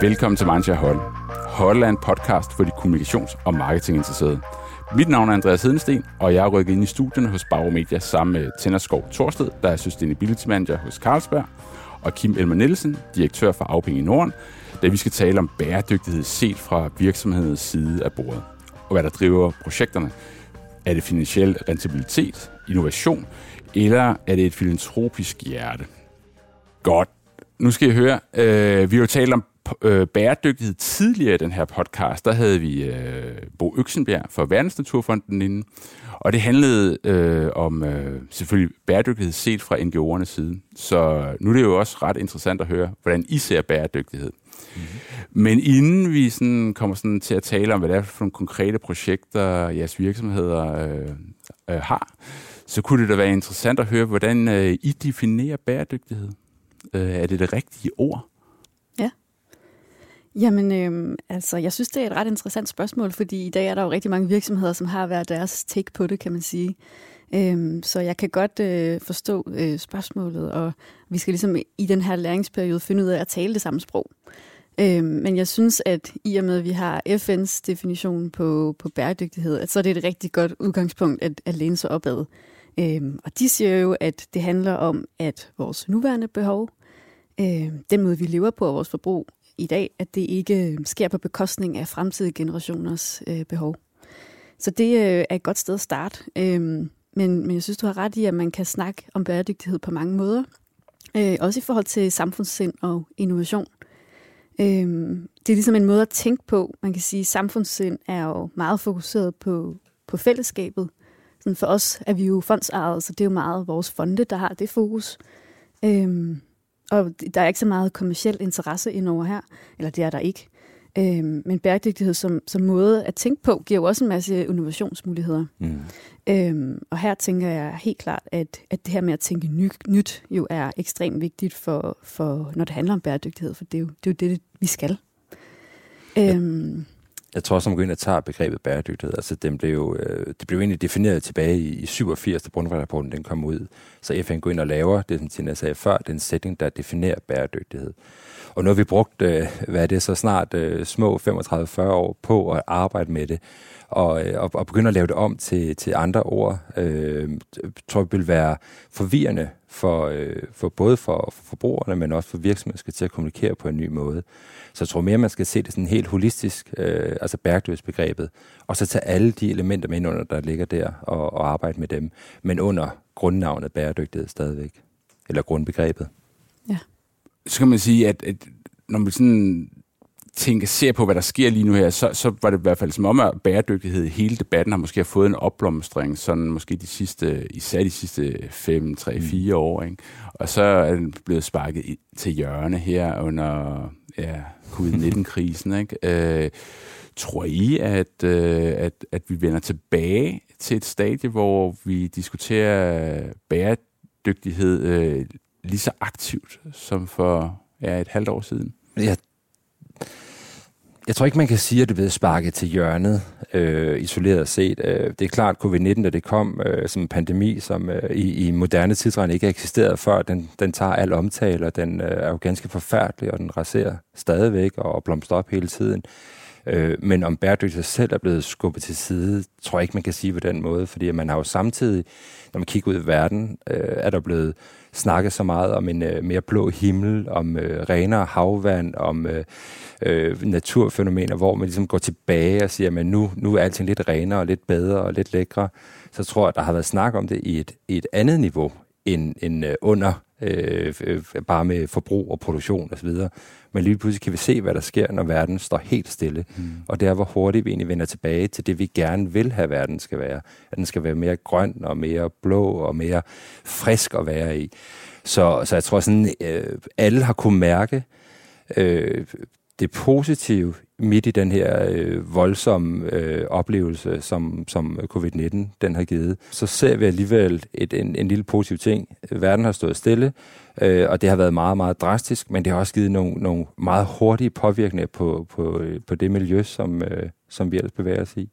Velkommen til Mindshare Hold. Hold er en podcast for de kommunikations- og marketinginteresserede. Mit navn er Andreas Hedensten, og jeg er rykket ind i studien hos Baromedia sammen med Tænderskov Torsted, der er Sustainability Manager hos Carlsberg, og Kim Elmer Nielsen, direktør for Afpenge i Norden, da vi skal tale om bæredygtighed set fra virksomhedens side af bordet, og hvad der driver projekterne. Er det finansiel rentabilitet, innovation, eller er det et filantropisk hjerte? Godt. Nu skal I høre, øh, vi har jo talt om øh, bæredygtighed tidligere i den her podcast. Der havde vi øh, Bo Øksenbjerg fra Verdensnaturfonden inde, og det handlede øh, om øh, selvfølgelig bæredygtighed set fra NGO'ernes side. Så nu er det jo også ret interessant at høre, hvordan I ser bæredygtighed. Mm-hmm. Men inden vi sådan kommer sådan til at tale om, hvad det er for nogle konkrete projekter, jeres virksomheder øh, øh, har, så kunne det da være interessant at høre, hvordan øh, I definerer bæredygtighed. Øh, er det det rigtige ord? Ja. Jamen, øh, altså, jeg synes, det er et ret interessant spørgsmål, fordi i dag er der jo rigtig mange virksomheder, som har været deres take på det, kan man sige. Øh, så jeg kan godt øh, forstå øh, spørgsmålet, og vi skal ligesom i den her læringsperiode finde ud af at tale det samme sprog. Øh, men jeg synes, at i og med, at vi har FN's definition på, på bæredygtighed, at så er det et rigtig godt udgangspunkt at, at læne sig opad. Øh, og de siger jo, at det handler om, at vores nuværende behov, øh, den måde vi lever på og vores forbrug i dag, at det ikke øh, sker på bekostning af fremtidige generationers øh, behov. Så det øh, er et godt sted at starte. Øh, men, men jeg synes, du har ret i, at man kan snakke om bæredygtighed på mange måder. Øh, også i forhold til samfundssind og innovation. Øh, det er ligesom en måde at tænke på. Man kan sige, at samfundssind er jo meget fokuseret på, på fællesskabet. Sådan for os er vi jo fondsejet, så det er jo meget vores fonde, der har det fokus. Øh, og der er ikke så meget kommersiel interesse indover her, eller det er der ikke. Øhm, men bæredygtighed som, som måde at tænke på, giver jo også en masse innovationsmuligheder. Mm. Øhm, og her tænker jeg helt klart, at, at det her med at tænke ny, nyt jo er ekstremt vigtigt, for, for, når det handler om bæredygtighed, for det er jo det, er jo det vi skal. Øhm, jeg tror også, at man går ind og tager begrebet bæredygtighed. Altså, den blev jo, øh, det blev egentlig defineret tilbage i, i 87, da Brundtland-rapporten den kom ud. Så FN går ind og laver det, som Tina sagde før, den sætning, der definerer bæredygtighed. Og nu har vi brugt, øh, hvad er det så snart, øh, små 35-40 år på at arbejde med det, og, øh, og, og begynde at lave det om til, til andre ord, øh, tror jeg vil være forvirrende for, øh, for både for, for forbrugerne, men også for virksomheder, skal til at kommunikere på en ny måde. Så jeg tror mere, man skal se det sådan helt holistisk, øh, altså bæredygtighedsbegrebet, og så tage alle de elementer med ind under, der ligger der, og, og arbejde med dem, men under grundnavnet bæredygtighed stadigvæk, eller grundbegrebet. Ja. Så kan man sige, at, at når man sådan tænker, ser på, hvad der sker lige nu her, så, så var det i hvert fald som om, at bæredygtighed, hele debatten har måske fået en opblomstring, sådan måske de sidste, især de sidste 5, 3, 4 år. Ikke? Og så er den blevet sparket i, til hjørne her under ja, covid-19-krisen. Ikke? Øh, tror I, at, øh, at, at vi vender tilbage til et stadie, hvor vi diskuterer bæredygtighed øh, lige så aktivt som for ja, et halvt år siden? Jeg jeg tror ikke, man kan sige, at det blev sparket til hjørnet, øh, isoleret set. Øh, det er klart, at covid-19, da det kom øh, som en pandemi, som øh, i, i moderne tidsregn ikke eksisteret før, den, den tager al omtale, og den øh, er jo ganske forfærdelig, og den raserer stadigvæk og blomstrer op hele tiden. Øh, men om bæredygtighed selv er blevet skubbet til side, tror jeg ikke, man kan sige på den måde, fordi man har jo samtidig, når man kigger ud i verden, øh, er der blevet snakket så meget om en øh, mere blå himmel, om øh, renere havvand, om øh, øh, naturfænomener, hvor man ligesom går tilbage og siger, at nu, nu er alting lidt renere og lidt bedre og lidt lækre. Så tror jeg, at der har været snak om det i et, i et andet niveau end, end øh, under øh, øh, bare med forbrug og produktion osv. Men lige pludselig kan vi se, hvad der sker, når verden står helt stille. Mm. Og det er, hvor hurtigt vi egentlig vender tilbage til det, vi gerne vil have, verden skal være. At den skal være mere grøn og mere blå og mere frisk at være i. Så, så jeg tror sådan, øh, alle har kunnet mærke øh, det positive midt i den her øh, voldsomme øh, oplevelse, som, som covid-19 den har givet, så ser vi alligevel et, en, en lille positiv ting. Verden har stået stille, øh, og det har været meget, meget drastisk, men det har også givet nogle, nogle meget hurtige påvirkninger på, på, øh, på det miljø, som, øh, som vi ellers bevæger os i.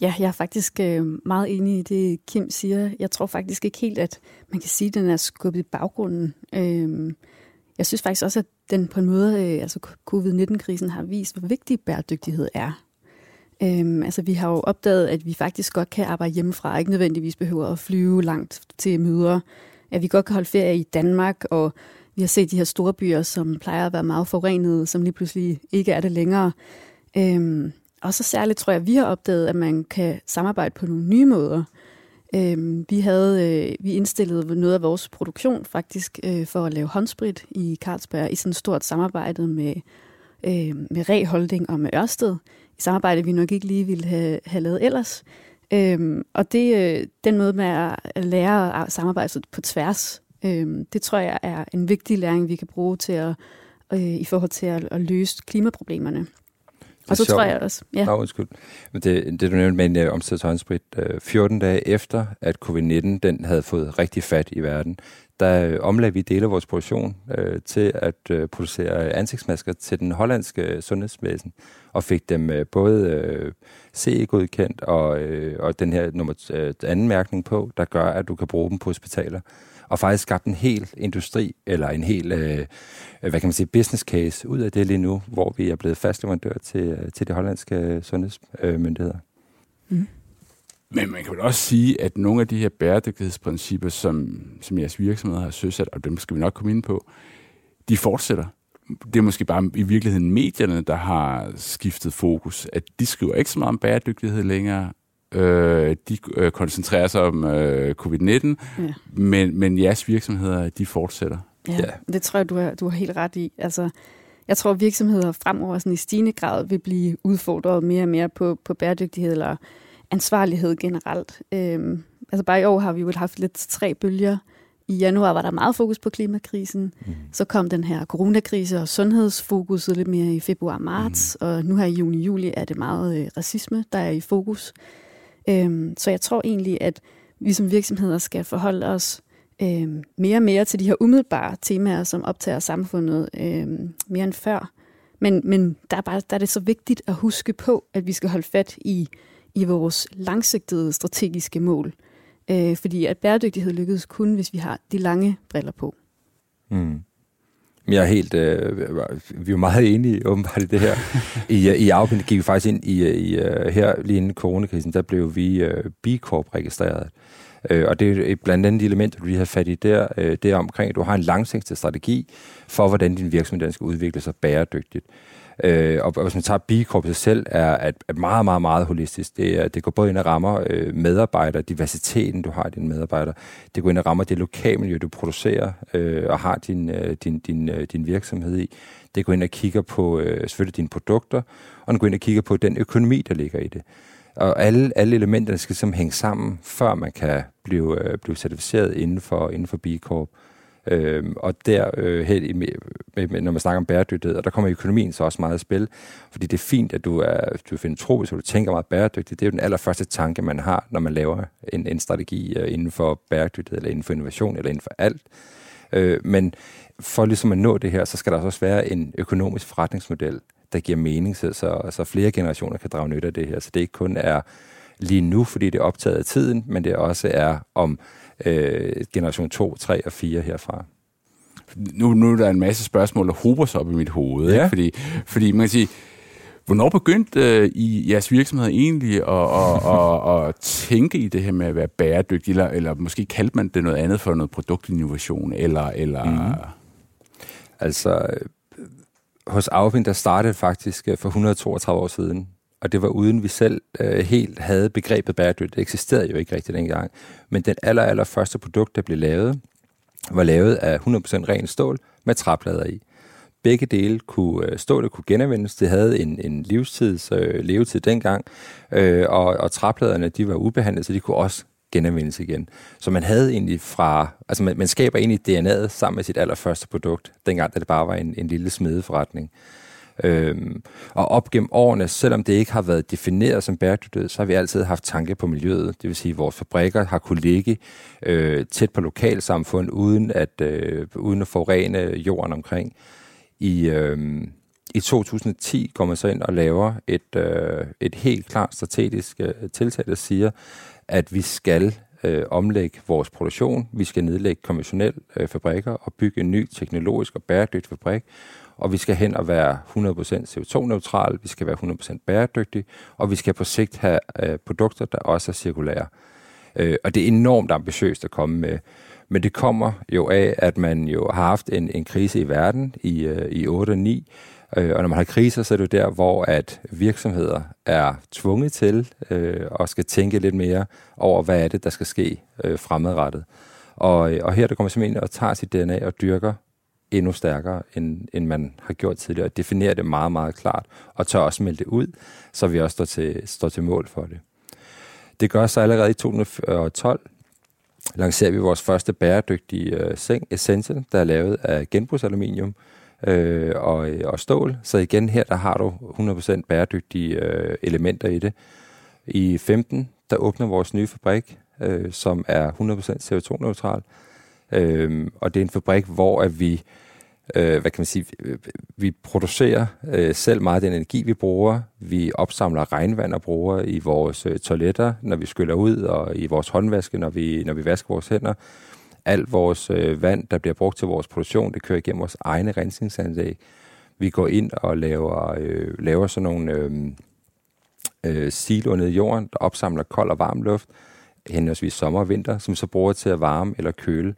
Ja, jeg er faktisk øh, meget enig i det, Kim siger. Jeg tror faktisk ikke helt, at man kan sige, at den er skubbet i baggrunden. Øh, jeg synes faktisk også, at den på en måde, øh, altså covid-19-krisen har vist, hvor vigtig bæredygtighed er. Øhm, altså vi har jo opdaget, at vi faktisk godt kan arbejde hjemmefra, ikke nødvendigvis behøver at flyve langt til møder, at vi godt kan holde ferie i Danmark, og vi har set de her store byer, som plejer at være meget forurenede, som lige pludselig ikke er det længere. Øhm, og så særligt tror jeg, at vi har opdaget, at man kan samarbejde på nogle nye måder. Øhm, vi havde øh, vi indstillede noget af vores produktion faktisk øh, for at lave håndsprit i Carlsberg i sådan et stort samarbejde med, øh, med Re Holding og med Ørsted. I samarbejde, vi nok ikke lige ville have, have lavet ellers. Øhm, og det, øh, den måde med at lære at samarbejde på tværs, øh, det tror jeg er en vigtig læring, vi kan bruge til at, øh, i forhold til at, at løse klimaproblemerne. Og så sjovt. tror jeg også... Ja. Nå, undskyld. Men det, det du nævnte med en uh, omstillingshåndsprit, uh, 14 dage efter, at covid-19 den havde fået rigtig fat i verden, der uh, omlagde vi dele af vores produktion uh, til at uh, producere ansigtsmasker til den hollandske sundhedsvæsen, og fik dem uh, både uh, CE-godkendt og, uh, og den her nummer uh, anden mærkning på, der gør, at du kan bruge dem på hospitaler og faktisk skabt en hel industri, eller en hel, øh, hvad kan man sige, business case ud af det lige nu, hvor vi er blevet fastleverandør til, øh, til de hollandske sundhedsmyndigheder. Mm. Men man kan vel også sige, at nogle af de her bæredygtighedsprincipper, som, som jeres virksomheder har søsat, og dem skal vi nok komme ind på, de fortsætter. Det er måske bare i virkeligheden medierne, der har skiftet fokus. At de skriver ikke så meget om bæredygtighed længere, Øh, de øh, koncentrerer sig om øh, covid-19, ja. men, men jeres virksomheder, de fortsætter. Ja, ja. det tror jeg, du har, du har helt ret i. Altså, jeg tror, at virksomheder fremover sådan i stigende grad vil blive udfordret mere og mere på, på bæredygtighed eller ansvarlighed generelt. Øhm, altså bare i år har vi jo haft lidt tre bølger. I januar var der meget fokus på klimakrisen. Mm. Så kom den her coronakrise og sundhedsfokuset lidt mere i februar-marts. Mm. Og nu her i juni-juli er det meget øh, racisme, der er i fokus. Øhm, så jeg tror egentlig, at vi som virksomheder skal forholde os øhm, mere og mere til de her umiddelbare temaer, som optager samfundet øhm, mere end før. Men, men der, er bare, der er det så vigtigt at huske på, at vi skal holde fat i, i vores langsigtede strategiske mål. Øh, fordi at bæredygtighed lykkes kun, hvis vi har de lange briller på. Mm. Jeg er helt, øh, vi er meget enige åbenbart i det her. I, øh, i Augen gik vi faktisk ind i, øh, i øh, her lige inden coronakrisen, der blev vi øh, B Corp registreret. Øh, og det er blandt andet de elementer, du lige har fat i der, øh, det er omkring, at du har en langsigtet strategi for, hvordan din virksomhed skal udvikle sig bæredygtigt. Øh, og, og hvis man tager B Corp sig selv, er, er, at meget, meget, meget holistisk. Det, er, det går både ind og rammer øh, medarbejdere, diversiteten, du har i dine medarbejdere. Det går ind og rammer det lokalmiljø, du producerer øh, og har din, øh, din, din, øh, din virksomhed i. Det går ind og kigger på øh, selvfølgelig dine produkter, og den går ind og kigger på den økonomi, der ligger i det. Og alle, alle elementerne skal som hænge sammen, før man kan blive, øh, blive certificeret inden for, inden for B Corp. Øh, og der, øh, helt, med, med, når man snakker om bæredygtighed, og der kommer økonomien så også meget i spil, fordi det er fint, at du er, du er filantropisk, og du tænker meget bæredygtigt. Det er jo den allerførste tanke, man har, når man laver en, en strategi øh, inden for bæredygtighed, eller inden for innovation, eller inden for alt. Øh, men for ligesom at nå det her, så skal der altså også være en økonomisk forretningsmodel, der giver mening, så, så, så flere generationer kan drage nytte af det her. Så det ikke kun er lige nu, fordi det er optaget af tiden, men det også er om øh, generation 2, 3 og 4 herfra. Nu, nu er der en masse spørgsmål, der hober sig op i mit hoved. Ja. Ikke? Fordi, fordi man kan sige, Hvornår begyndte øh, I jeres virksomhed egentlig at, at, at, at tænke i det her med at være bæredygtig, eller, eller måske kaldte man det noget andet for noget produktinnovation, eller... eller mm. Altså, hos Aufind, der startede faktisk øh, for 132 år siden, og det var uden vi selv øh, helt havde begrebet bæredygtigt. Det eksisterede jo ikke rigtig dengang. Men den aller, aller første produkt, der blev lavet, var lavet af 100% ren stål med træplader i. Begge dele kunne, øh, stålet kunne genanvendes. Det havde en, en livstids, øh, levetid dengang, øh, og, og træpladerne de var ubehandlet, så de kunne også genanvendes igen. Så man havde egentlig fra, altså man, man skaber egentlig DNA'et sammen med sit allerførste produkt, dengang da det bare var en, en lille smedeforretning. Øhm, og op gennem årene, selvom det ikke har været defineret som bæredygtighed, så har vi altid haft tanke på miljøet. Det vil sige, at vores fabrikker har kunne ligge øh, tæt på lokalsamfund, uden at, øh, uden at forurene jorden omkring. I, øh, I 2010 går man så ind og laver et, øh, et helt klart strategisk øh, tiltag, der siger, at vi skal øh, omlægge vores produktion. Vi skal nedlægge konventionelle øh, fabrikker og bygge en ny teknologisk og bæredygtig fabrik. Og vi skal hen og være 100% CO2-neutral, vi skal være 100% bæredygtige, og vi skal på sigt have øh, produkter, der også er cirkulære. Øh, og det er enormt ambitiøst at komme med. Men det kommer jo af, at man jo har haft en, en krise i verden i, øh, i 8 og 9, Øh, og når man har kriser, så er det jo der, hvor at virksomheder er tvunget til øh, og skal tænke lidt mere over, hvad er det, der skal ske øh, fremadrettet. Og, øh, og her der kommer man simpelthen og tager sit DNA og dyrker endnu stærkere, end, end man har gjort tidligere, og definere det meget, meget klart, og tør også melde det ud, så vi også står til, står til mål for det. Det gør så allerede i 2012, lancerer vi vores første bæredygtige øh, seng, Essential, der er lavet af genbrugsaluminium, øh, og, øh, og stål. Så igen her, der har du 100% bæredygtige øh, elementer i det. I 15, der åbner vores nye fabrik, øh, som er 100% CO2-neutral. Øh, og det er en fabrik, hvor at vi øh, hvad kan man sige, øh, vi producerer øh, selv meget af den energi, vi bruger. Vi opsamler regnvand og bruger i vores øh, toiletter, når vi skyller ud, og i vores håndvaske, når vi, når vi vasker vores hænder alt vores øh, vand, der bliver brugt til vores produktion, det kører igennem vores egne rensningsanlæg. Vi går ind og laver, øh, laver sådan nogle øh, øh, siloer nede i jorden, der opsamler kold og varm luft, henholdsvis sommer og vinter, som så bruger til at varme eller køle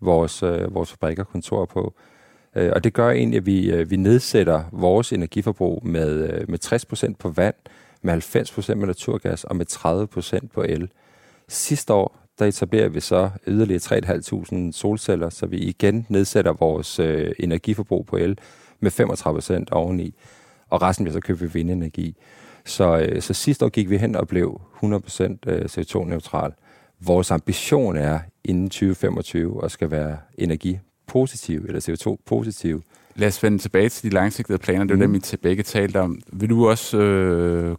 vores, øh, vores fabrikker og kontorer på. Øh, Øh, og det gør egentlig, at vi, øh, vi nedsætter vores energiforbrug med, øh, med 60% på vand, med 90% med naturgas og med 30% på el. Sidste år, der etablerer vi så yderligere 3.500 solceller, så vi igen nedsætter vores øh, energiforbrug på el med 35% oveni, og resten vil så købe vindenergi. Så, øh, så sidste år gik vi hen og blev 100% øh, CO2-neutral. Vores ambition er inden 2025 at skal være energi energipositiv eller CO2-positiv. Lad os vende tilbage til de langsigtede planer. Det er mm. dem, I begge talte om. Vil du også øh,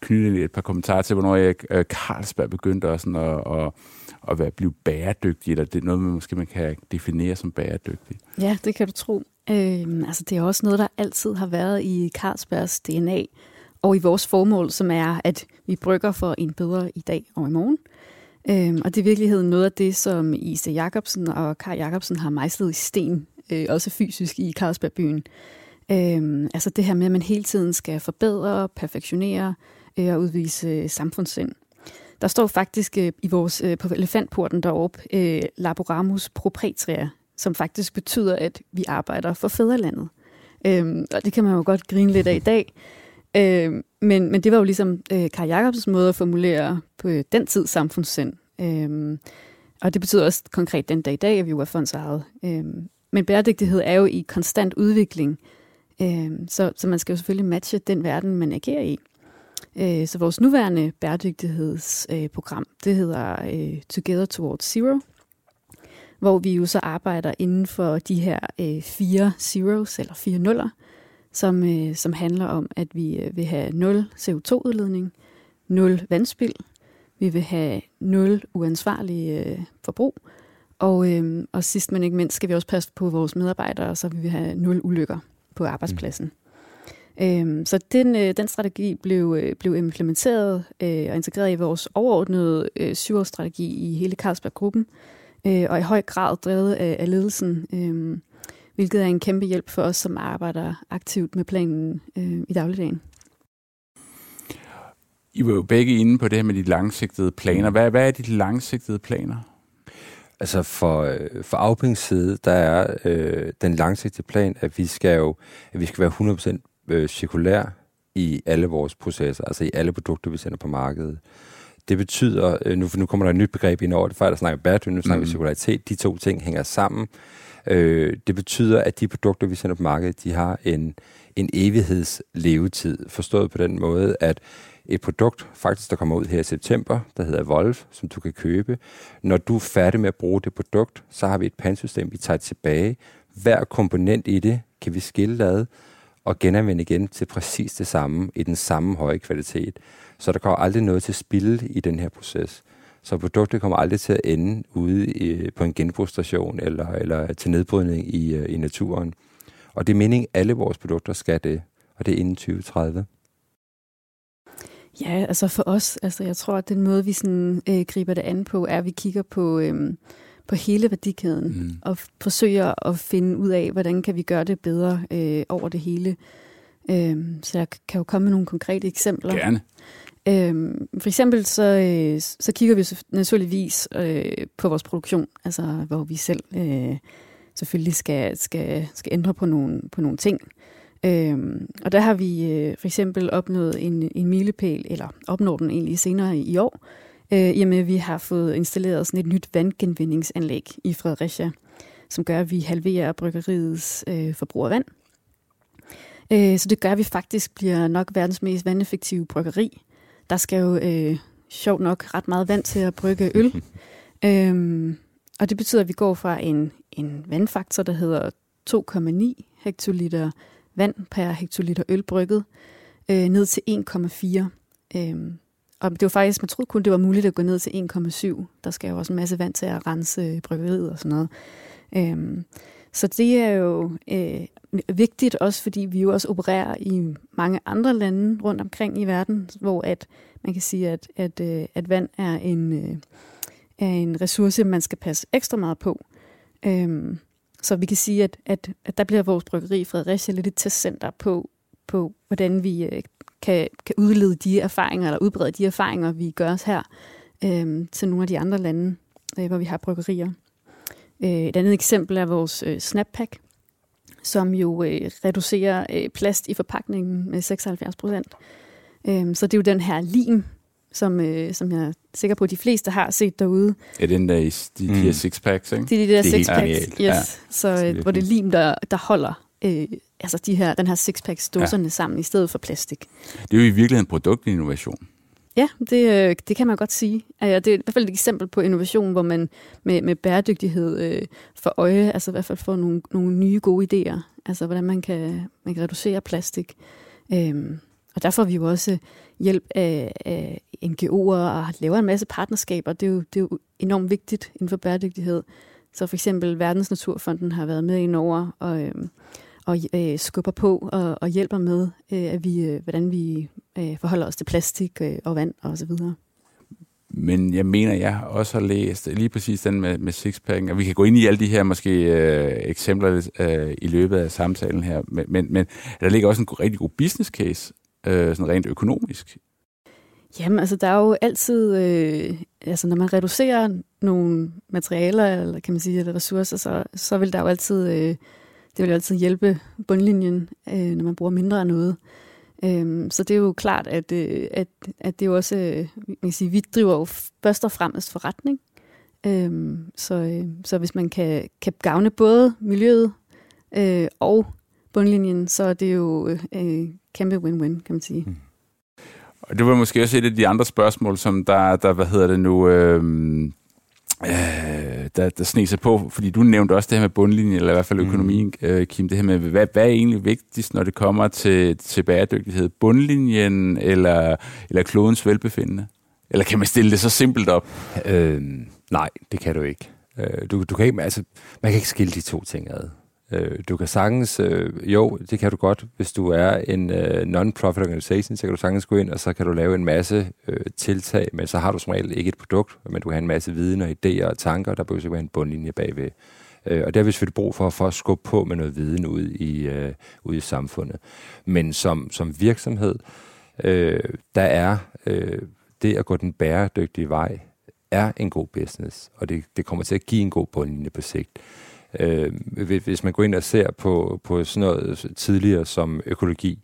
knytte et par kommentarer til, hvornår jeg, øh, Carlsberg begyndte også sådan at, at, at være, blive bæredygtig, eller det er noget, man måske man kan definere som bæredygtig? Ja, det kan du tro. Øh, altså, det er også noget, der altid har været i Carlsbergs DNA, og i vores formål, som er, at vi brygger for en bedre i dag og i morgen. Øhm, og det er i virkeligheden noget af det, som Isa Jacobsen og Karl Jacobsen har mejslet i sten øh, også fysisk i Carlsbergbyen. Øhm, altså det her med, at man hele tiden skal forbedre, perfektionere øh, og udvise øh, samfundssind. Der står faktisk øh, i vores øh, på elefantporten deroppe øh, Laboramus propretria, som faktisk betyder, at vi arbejder for fædrelandet. Øhm, og det kan man jo godt grine lidt af i dag. Øhm, men, men det var jo ligesom øh, Karl Jacobs måde at formulere på øh, den tid samfundssind. Øh, og det betyder også konkret den dag i dag, at vi jo er fondsejet. Øh, men bæredygtighed er jo i konstant udvikling, øh, så, så man skal jo selvfølgelig matche den verden, man agerer i. Øh, så vores nuværende bæredygtighedsprogram, øh, det hedder øh, Together Towards Zero, hvor vi jo så arbejder inden for de her øh, fire zeros, eller fire nuller, som, øh, som handler om, at vi øh, vil have nul CO2-udledning, nul vandspild, vi vil have nul uansvarlig øh, forbrug, og, øhm, og sidst men ikke mindst skal vi også passe på vores medarbejdere, så vi vil have nul ulykker på arbejdspladsen. Mm. Øhm, så den, øh, den strategi blev, øh, blev implementeret øh, og integreret i vores overordnede øh, syvårsstrategi i hele Carlsberg-gruppen, øh, og i høj grad drevet af, af ledelsen, øh, hvilket er en kæmpe hjælp for os, som arbejder aktivt med planen øh, i dagligdagen. I var jo begge inde på det her med de langsigtede planer. Hvad, hvad er de langsigtede planer? Altså for, øh, for Aupings side, der er øh, den langsigtede plan, at vi skal jo at vi skal være 100% øh, cirkulær i alle vores processer, altså i alle produkter, vi sender på markedet. Det betyder, øh, nu, nu kommer der et nyt begreb ind over det, før der snakker bæredygtighed, nu snakker mm. vi cirkularitet, de to ting hænger sammen. Øh, det betyder, at de produkter, vi sender på markedet, de har en, en evighedslevetid, forstået på den måde, at et produkt, faktisk der kommer ud her i september, der hedder Wolf, som du kan købe. Når du er færdig med at bruge det produkt, så har vi et pansystem, vi tager tilbage. Hver komponent i det kan vi skille ad og genanvende igen til præcis det samme, i den samme høje kvalitet. Så der kommer aldrig noget til spil i den her proces. Så produktet kommer aldrig til at ende ude i, på en genbrugsstation eller, eller til nedbrydning i, øh, i naturen. Og det er meningen, at alle vores produkter skal det, og det er inden 2030. Ja, altså for os, altså jeg tror, at den måde, vi sådan, øh, griber det an på, er, at vi kigger på, øh, på hele værdikæden mm. og forsøger at finde ud af, hvordan kan vi gøre det bedre øh, over det hele. Øh, så jeg kan jo komme med nogle konkrete eksempler. Gerne. Øhm, for eksempel så, øh, så kigger vi naturligvis øh, på vores produktion, altså hvor vi selv øh, selvfølgelig skal, skal, skal ændre på nogle, på nogle ting. Øhm, og der har vi øh, for eksempel opnået en, en milepæl, eller opnår den egentlig senere i år, øh, i og med at vi har fået installeret sådan et nyt vandgenvindingsanlæg i Fredericia, som gør, at vi halverer bryggeriets øh, forbrug af vand. Øh, så det gør, at vi faktisk bliver nok verdens mest vandeffektive bryggeri. Der skal jo øh, sjovt nok ret meget vand til at brygge øl. øhm, og det betyder, at vi går fra en, en vandfaktor, der hedder 2,9 hektoliter vand per hektoliter øl brygget, øh, ned til 1,4. Øhm, og det var faktisk, man troede kun, det var muligt at gå ned til 1,7. Der skal jo også en masse vand til at rense bryggeriet og sådan noget. Øhm, så det er jo øh, vigtigt også, fordi vi jo også opererer i mange andre lande rundt omkring i verden, hvor at man kan sige, at, at, øh, at vand er en, øh, er en ressource, man skal passe ekstra meget på. Øhm, så vi kan sige, at, at, at der bliver vores bryggeri Fredericia lidt et testcenter på, på hvordan vi øh, kan, kan udlede de erfaringer, eller udbrede de erfaringer, vi gør os her, øhm, til nogle af de andre lande, øh, hvor vi har bryggerier. Øh, et andet eksempel er vores øh, Snappack, som jo øh, reducerer øh, plast i forpakningen med 76 procent. Øh, så det er jo den her lim, som, øh, som jeg er sikker på, at de fleste har set derude. Er den der i de, de her mm. sixpacks, ikke? Det er de der sixpacks, yes. Ja. Så, øh, hvor det er lim, der, der holder øh, altså de her, den her sixpacks dåserne ja. sammen, i stedet for plastik. Det er jo i virkeligheden produktinnovation. Ja, det, øh, det kan man godt sige. Det er i hvert fald et eksempel på innovation, hvor man med, med bæredygtighed øh, for øje, altså i hvert fald får nogle, nogle nye gode idéer, altså hvordan man kan, man kan reducere plastik. Øhm, og der får vi jo også hjælp af, af NGO'er og laver en masse partnerskaber. Det er, jo, det er jo enormt vigtigt inden for bæredygtighed. Så for eksempel Verdens Naturfonden har været med ind over og, øh, og øh, skubber på og, og hjælper med, øh, at vi, øh, hvordan vi øh, forholder os til plastik øh, og vand og så videre. Men jeg mener, jeg også har læst lige præcis den med, med sixpacken, og vi kan gå ind i alle de her måske øh, eksempler øh, i løbet af samtalen her, men, men, men der ligger også en rigtig god business case øh, sådan rent økonomisk? Jamen, altså der er jo altid, øh, altså når man reducerer nogle materialer, eller kan man sige, eller ressourcer, så, så vil der jo altid, øh, det vil jo altid hjælpe bundlinjen, øh, når man bruger mindre af noget. Øh, så det er jo klart, at, øh, at, at det er jo også, øh, man kan sige, vi driver jo først og fremmest forretning. Øh, så, øh, så hvis man kan, kan gavne både miljøet øh, og bundlinjen, så er det jo øh, øh kæmpe win-win, kan man sige. Mm. Og det var måske også et af de andre spørgsmål, som der, der hvad hedder det nu, øhm, øh, øh, der, der sne sig på, fordi du nævnte også det her med bundlinjen, eller i hvert fald mm. økonomien, mm. Kim, det her med, hvad, hvad er egentlig vigtigst, når det kommer til, til bæredygtighed? Bundlinjen eller, eller klodens velbefindende? Eller kan man stille det så simpelt op? Øh, nej, det kan du ikke. Øh, du, du kan ikke altså, man kan ikke skille de to ting ad. Øh, du kan sagtens, øh, jo, det kan du godt, hvis du er en øh, non-profit organization, så kan du sagtens gå ind, og så kan du lave en masse øh, tiltag, men så har du som regel ikke et produkt, men du kan have en masse viden og idéer og tanker, der behøver være en bundlinje bagved. Øh, og det har vi selvfølgelig brug for, for at skubbe på med noget viden ud i, øh, ud i samfundet. Men som, som virksomhed, øh, der er øh, det at gå den bæredygtige vej, er en god business, og det, det kommer til at give en god bundlinje på sigt. Øh, hvis man går ind og ser på, på sådan noget tidligere som økologi,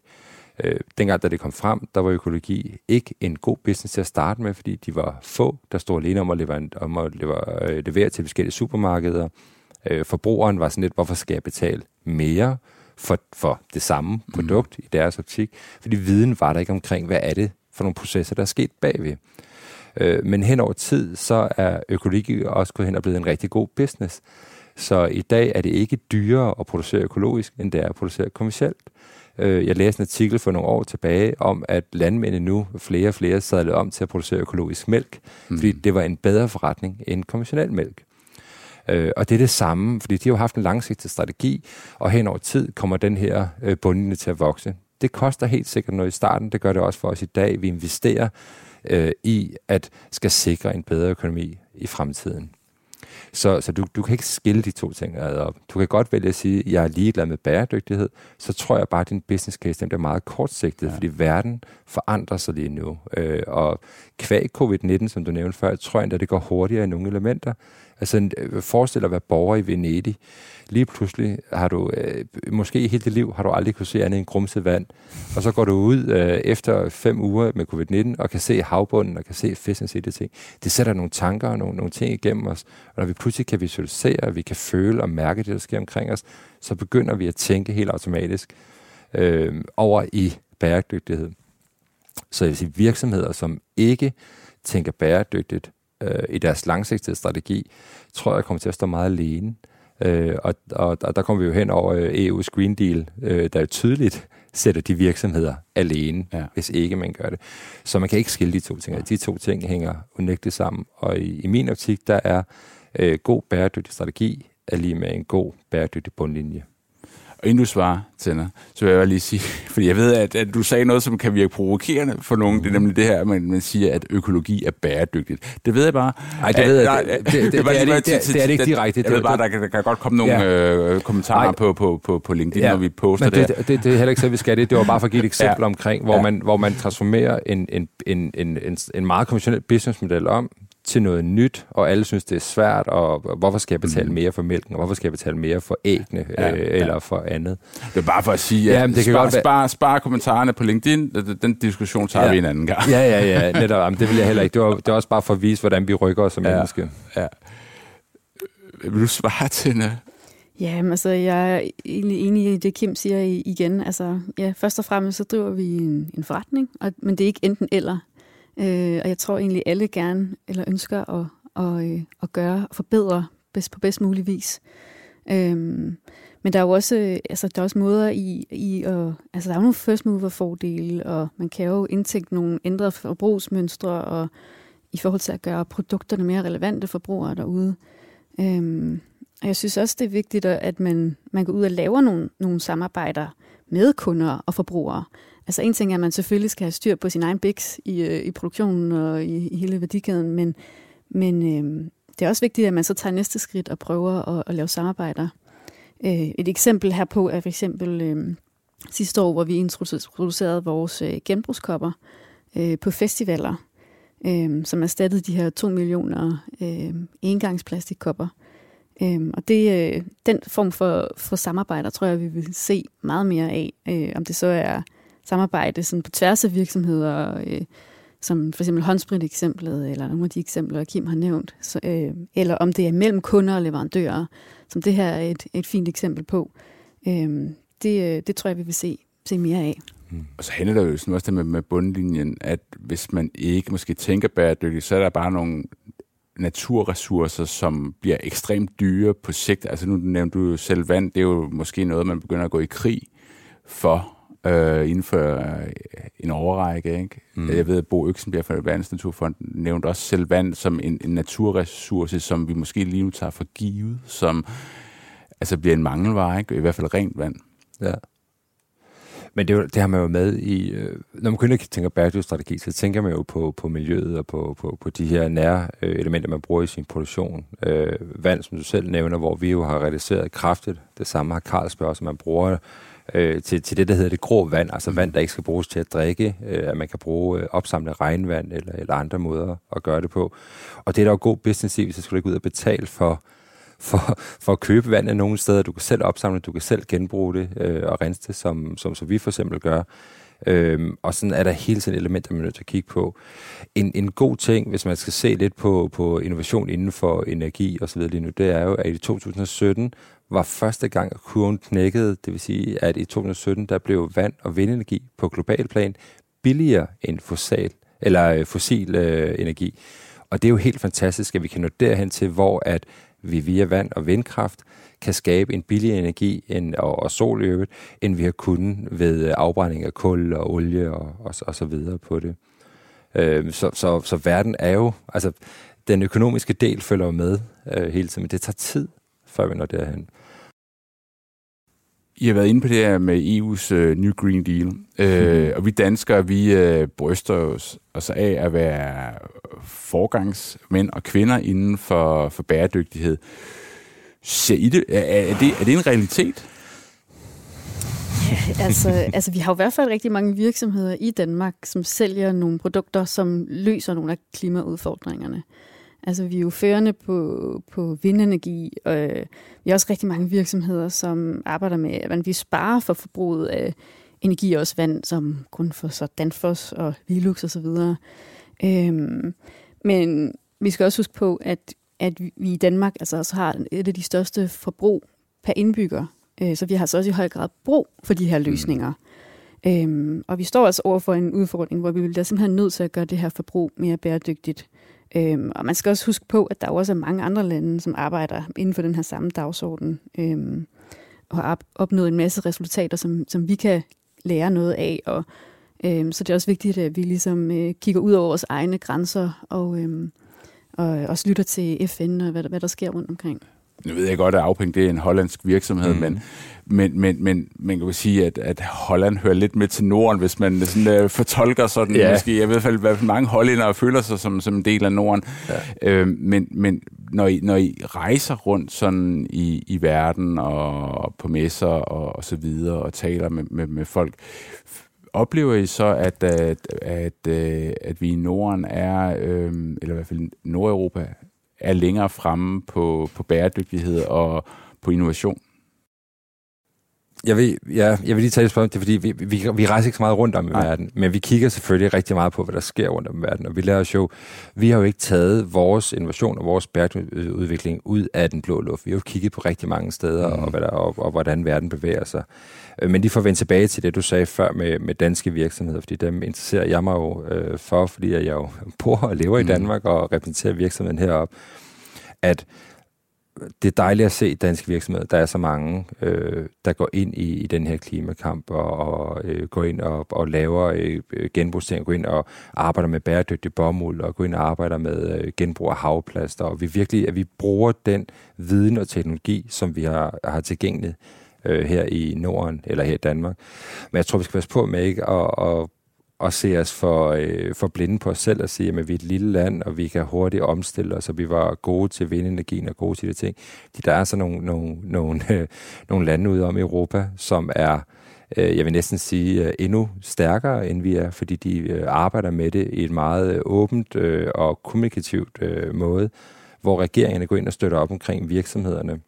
øh, dengang da det kom frem, der var økologi ikke en god business til at starte med, fordi de var få, der stod alene om at levere, om at levere, øh, levere til forskellige supermarkeder. Øh, forbrugeren var sådan lidt, hvorfor skal jeg betale mere for, for det samme produkt mm. i deres optik? Fordi viden var der ikke omkring, hvad er det for nogle processer, der er sket bagved. Øh, men hen over tid, så er økologi også gået hen og blevet en rigtig god business. Så i dag er det ikke dyrere at producere økologisk, end det er at producere kommercielt. Øh, jeg læste en artikel for nogle år tilbage om, at landmændene nu flere og flere sadlede om til at producere økologisk mælk, mm. fordi det var en bedre forretning end konventionel mælk. Øh, og det er det samme, fordi de har jo haft en langsigtet strategi, og hen over tid kommer den her øh, bundlinje til at vokse. det koster helt sikkert noget i starten. Det gør det også for os i dag. Vi investerer øh, i at skal sikre en bedre økonomi i fremtiden. Så, så du, du kan ikke skille de to ting ad op. Du kan godt vælge at sige, at jeg er ligeglad med bæredygtighed, så tror jeg bare, at din business case den bliver meget kortsigtet, ja. fordi verden forandrer sig lige nu. Øh, og kvæg covid-19, som du nævnte før, tror jeg, at det går hurtigere i nogle elementer. Altså øh, forestil dig at være borger i Venedig. Lige pludselig har du, øh, måske hele dit liv, har du aldrig kunne se andet end grumset vand. Og så går du ud øh, efter fem uger med covid-19 og kan se havbunden og kan se fisken se det ting. Det sætter nogle tanker og nogle, nogle ting igennem os. Og når vi pludselig kan visualisere, vi kan føle og mærke det, der sker omkring os, så begynder vi at tænke helt automatisk øh, over i bæredygtighed. Så jeg vil sige, virksomheder, som ikke tænker bæredygtigt, øh, i deres langsigtede strategi, tror jeg kommer til at stå meget alene. Øh, og, og, og der kommer vi jo hen over øh, EU's Green Deal, øh, der jo tydeligt sætter de virksomheder alene, ja. hvis ikke man gør det. Så man kan ikke skille de to ting. Ja. De to ting hænger unægteligt sammen. Og i, i min optik, der er øh, god bæredygtig strategi er lige med en god bæredygtig bundlinje. Inden du svarer, Tænder, så vil jeg lige sige, fordi jeg ved, at, at du sagde noget, som kan virke provokerende for nogen. Mm. Det er nemlig det her, at man, man siger, at økologi er bæredygtigt. Det ved jeg bare. Nej, det ved jeg. Det, det, det, det, det, er, det, er ikke direkte. Jeg ved bare, der, der kan godt komme nogle ja. øh, kommentarer på, på, på, på LinkedIn, ja. når vi poster det. Det, det, det er heller ikke så, vi skal det. Det var bare for at give et eksempel ja. omkring, hvor, ja. man, hvor man transformerer en, en, en, en, en, en meget konventionel businessmodel om til noget nyt, og alle synes, det er svært, og hvorfor skal jeg betale mm. mere for mælken, og hvorfor skal jeg betale mere for æggene, ja, øh, ja. eller for andet. Det er bare for at sige, at ja, det kan spar, godt være... spar, spar kommentarerne på LinkedIn, den, den diskussion tager ja. vi en anden gang. Ja, ja, ja, netop, jamen, det vil jeg heller ikke. Det var, det var også bare for at vise, hvordan vi rykker os som ja. menneske. Ja. Vil du svare til det? Ja, altså, jeg er egentlig enig i det, Kim siger igen. Altså, ja, først og fremmest så driver vi en, en forretning, og, men det er ikke enten eller. Øh, og jeg tror egentlig, alle gerne eller ønsker at, at, øh, at gøre og forbedre bedst, på bedst mulig vis. Øh, men der er jo også, øh, altså, der er også måder i, i at, altså der er jo nogle first mover fordele, og man kan jo indtænke nogle ændrede forbrugsmønstre, og i forhold til at gøre produkterne mere relevante for brugere derude. Øhm, og jeg synes også, det er vigtigt, at man, man går ud og laver nogle, nogle samarbejder med kunder og forbrugere. Altså en ting er, at man selvfølgelig skal have styr på sin egen biks i, øh, i produktionen og i, i hele værdikæden, men, men øh, det er også vigtigt, at man så tager næste skridt og prøver at, at lave samarbejder. Øh, et eksempel herpå er for eksempel øh, sidste år, hvor vi introducerede vores øh, genbrugskopper øh, på festivaler, øh, som erstattede de her 2 millioner øh, engangsplastikkopper. Øhm, og det, øh, den form for, for samarbejder tror jeg, vi vil se meget mere af. Øh, om det så er samarbejde sådan på tværs af virksomheder, øh, som for eksempel håndsprit-eksemplet, eller nogle af de eksempler, Kim har nævnt, så, øh, eller om det er mellem kunder og leverandører, som det her er et, et fint eksempel på. Øh, det, øh, det tror jeg, vi vil se, se mere af. Mm. Og så handler det jo sådan også det med, med bundlinjen, at hvis man ikke måske tænker bæredygtigt, så er der bare nogle naturressourcer, som bliver ekstremt dyre på sigt. Altså nu nævnte du jo selv vand, det er jo måske noget, man begynder at gå i krig for øh, inden for øh, en overrække. Ikke? Mm. Jeg ved, at Bo Øksenbjerg fra Naturfond nævnte også selv vand som en, en naturressource, som vi måske lige nu tager for givet, som altså bliver en mangelvare, ikke? i hvert fald rent vand. Ja. Men det, det har man jo med i, øh, når man kun ikke tænker bæredygtighedsstrategi, så tænker man jo på, på miljøet og på, på, på de her nære øh, elementer, man bruger i sin produktion. Øh, vand, som du selv nævner, hvor vi jo har realiseret kraftigt. Det samme har Carlsberg, som man bruger øh, til, til det, der hedder det grå vand, altså vand, der ikke skal bruges til at drikke, øh, at man kan bruge øh, opsamlet regnvand eller, eller andre måder at gøre det på. Og det er der jo god business i, hvis du skal ikke ud og betale for, for, for at købe vandet nogle steder. Du kan selv opsamle, du kan selv genbruge det øh, og rense det, som, som, som vi for eksempel gør. Øhm, og sådan er der hele tiden elementer, man er nødt til at kigge på. En, en god ting, hvis man skal se lidt på, på innovation inden for energi og så videre lige nu, det er jo, at i 2017 var første gang, at kurven knækkede. Det vil sige, at i 2017, der blev vand- og vindenergi på global plan billigere end fossil, eller øh, fossil øh, energi. Og det er jo helt fantastisk, at vi kan nå derhen til, hvor at vi via vand og vindkraft kan skabe en billigere energi end, og, og sol i øvrigt, end vi har kunnet ved øh, afbrænding af kul og olie og, og, og så videre på det. Øh, så, så, så verden er jo, altså den økonomiske del følger med øh, hele tiden, men det tager tid, før vi når derhen. I har været inde på det her med EU's øh, New Green Deal, uh, og vi danskere, vi øh, bryster os, os af at være forgangsmænd og kvinder inden for, for bæredygtighed. Ser I det? Er, er, det? er det en realitet? Ja, altså, altså, vi har jo i hvert fald rigtig mange virksomheder i Danmark, som sælger nogle produkter, som løser nogle af klimaudfordringerne. Altså, vi er jo førende på, på vindenergi, og øh, vi har også rigtig mange virksomheder, som arbejder med, at vi sparer for forbruget af energi og også vand, som grund for så Danfoss og Velux og så videre. Øhm, men vi skal også huske på, at, at vi i Danmark altså også har et af de største forbrug per indbygger. Øh, så vi har altså også i høj grad brug for de her mm. løsninger. Mm. Øhm, og vi står altså over for en udfordring, hvor vi vil da simpelthen nødt til at gøre det her forbrug mere bæredygtigt. Øhm, og man skal også huske på, at der også er mange andre lande, som arbejder inden for den her samme dagsorden, øhm, og har opnået en masse resultater, som, som vi kan lære noget af. Og, øhm, så det er også vigtigt, at vi ligesom øh, kigger ud over vores egne grænser, og, øhm, og også lytter til FN og hvad, hvad der sker rundt omkring nu ved jeg godt, at Afpeng det er en hollandsk virksomhed, mm. men, men, men, men man kan jo sige, at, at Holland hører lidt med til Norden, hvis man sådan, uh, fortolker sådan, ja. måske, jeg ved i hvert fald, mange hollændere føler sig som, som en del af Norden. Ja. Øh, men men når, I, når I rejser rundt sådan i, i verden og, og på messer og, og så videre og taler med, med, med folk, oplever I så, at, at, at, øh, at vi i Norden er, øh, eller i hvert fald Nordeuropa, er længere fremme på, på bæredygtighed og på innovation? Jeg vil, ja, jeg vil lige tage et spørgsmål, det er fordi, vi, vi, vi rejser ikke så meget rundt om i Nej. verden, men vi kigger selvfølgelig rigtig meget på, hvad der sker rundt om i verden, og vi lærer os jo, vi har jo ikke taget vores innovation og vores bæredygtighedsudvikling ud af den blå luft. Vi har jo kigget på rigtig mange steder, mm. og, hvad der, og, og hvordan verden bevæger sig. Øh, men lige for at vende tilbage til det, du sagde før med, med danske virksomheder, fordi dem interesserer jeg mig jo øh, for, fordi jeg jo bor og lever mm. i Danmark og repræsenterer virksomheden heroppe, at det er dejligt at se danske virksomheder. Der er så mange, øh, der går ind i, i den her klimakamp og, og øh, går ind og, og laver øh, genbrugsting, går ind og arbejder med bæredygtig bomuld og går ind og arbejder med øh, genbrug af havplaster. Og vi virkelig, at vi bruger den viden og teknologi, som vi har, har tilgængeligt øh, her i Norden eller her i Danmark. Men jeg tror, vi skal passe på med ikke at, at, og se os for, øh, for blinde på os selv og sige, at vi er et lille land, og vi kan hurtigt omstille os, og vi var gode til vindenergien og gode til de ting. De, der er så nogle, nogle, nogle, øh, nogle lande ude om i Europa, som er øh, jeg vil næsten sige, øh, endnu stærkere, end vi er, fordi de øh, arbejder med det i et meget øh, åbent øh, og kommunikativt øh, måde, hvor regeringerne går ind og støtter op omkring virksomhederne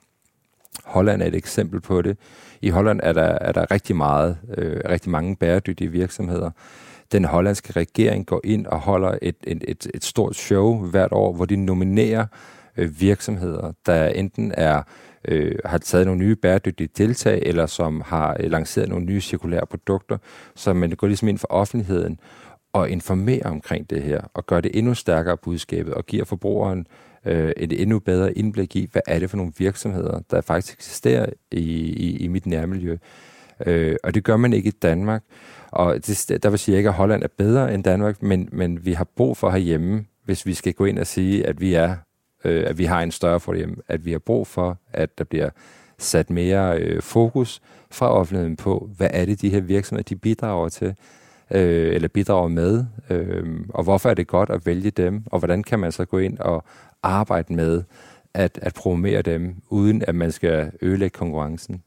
Holland er et eksempel på det. I Holland er der, er der rigtig meget, øh, rigtig mange bæredygtige virksomheder. Den hollandske regering går ind og holder et, et, et, et stort show hvert år, hvor de nominerer øh, virksomheder, der enten er øh, har taget nogle nye bæredygtige tiltag, eller som har øh, lanceret nogle nye cirkulære produkter, så man går ligesom ind for offentligheden og informerer omkring det her, og gør det endnu stærkere budskabet, og giver forbrugeren øh, et endnu bedre indblik i, hvad er det for nogle virksomheder, der faktisk eksisterer i, i, i mit nærmiljø. Øh, og det gør man ikke i Danmark. Og det, der vil sige ikke, at Holland er bedre end Danmark, men, men vi har brug for herhjemme, hvis vi skal gå ind og sige, at vi er, øh, at vi har en større fordel, at vi har brug for, at der bliver sat mere øh, fokus fra offentligheden på, hvad er det, de her virksomheder, de bidrager til, øh, eller bidrager med, øh, og hvorfor er det godt at vælge dem, og hvordan kan man så gå ind og arbejde med at, at promovere dem, uden at man skal ødelægge konkurrencen.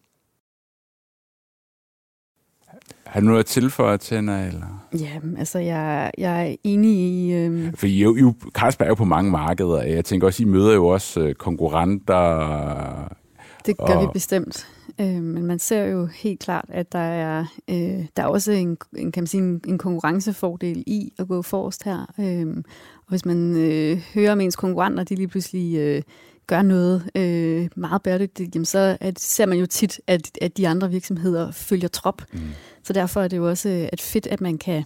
Har du noget at tilføje, Tænder? Eller? Ja, altså jeg, jeg er enig i... Øhm... For I, I, Carlsberg er jo på mange markeder. Jeg tænker også, I møder jo også øh, konkurrenter. Det gør og... vi bestemt. Øh, men man ser jo helt klart, at der er, øh, der er også en, en, kan man sige, en, en konkurrencefordel i at gå forrest her. Øh, og hvis man øh, hører om ens konkurrenter, de lige pludselig øh, gør noget øh, meget bæredygtigt, jamen så at, ser man jo tit, at, at de andre virksomheder følger trop. Mm. Så derfor er det jo også øh, at fedt, at man kan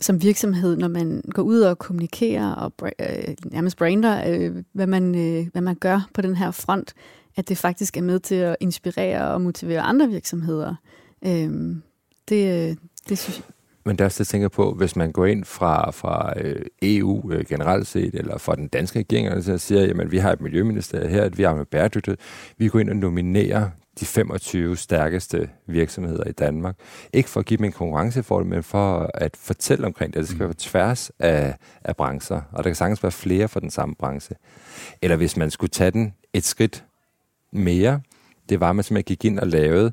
som virksomhed, når man går ud og kommunikerer og øh, nærmest brander, øh, hvad, man, øh, hvad man gør på den her front, at det faktisk er med til at inspirere og motivere andre virksomheder. Øhm, det, øh, det synes jeg. Men der er også det, jeg tænker på, hvis man går ind fra, fra øh, EU øh, generelt set, eller fra den danske regering, og siger, at vi har et miljøminister her, at vi har med bæredygtighed, vi går ind og nominerer de 25 stærkeste virksomheder i Danmark. Ikke for at give dem en konkurrencefordel, men for at fortælle omkring det. Det skal mm. være tværs af, af brancher, og der kan sagtens være flere for den samme branche. Eller hvis man skulle tage den et skridt mere, det var, at man simpelthen gik ind og lavede,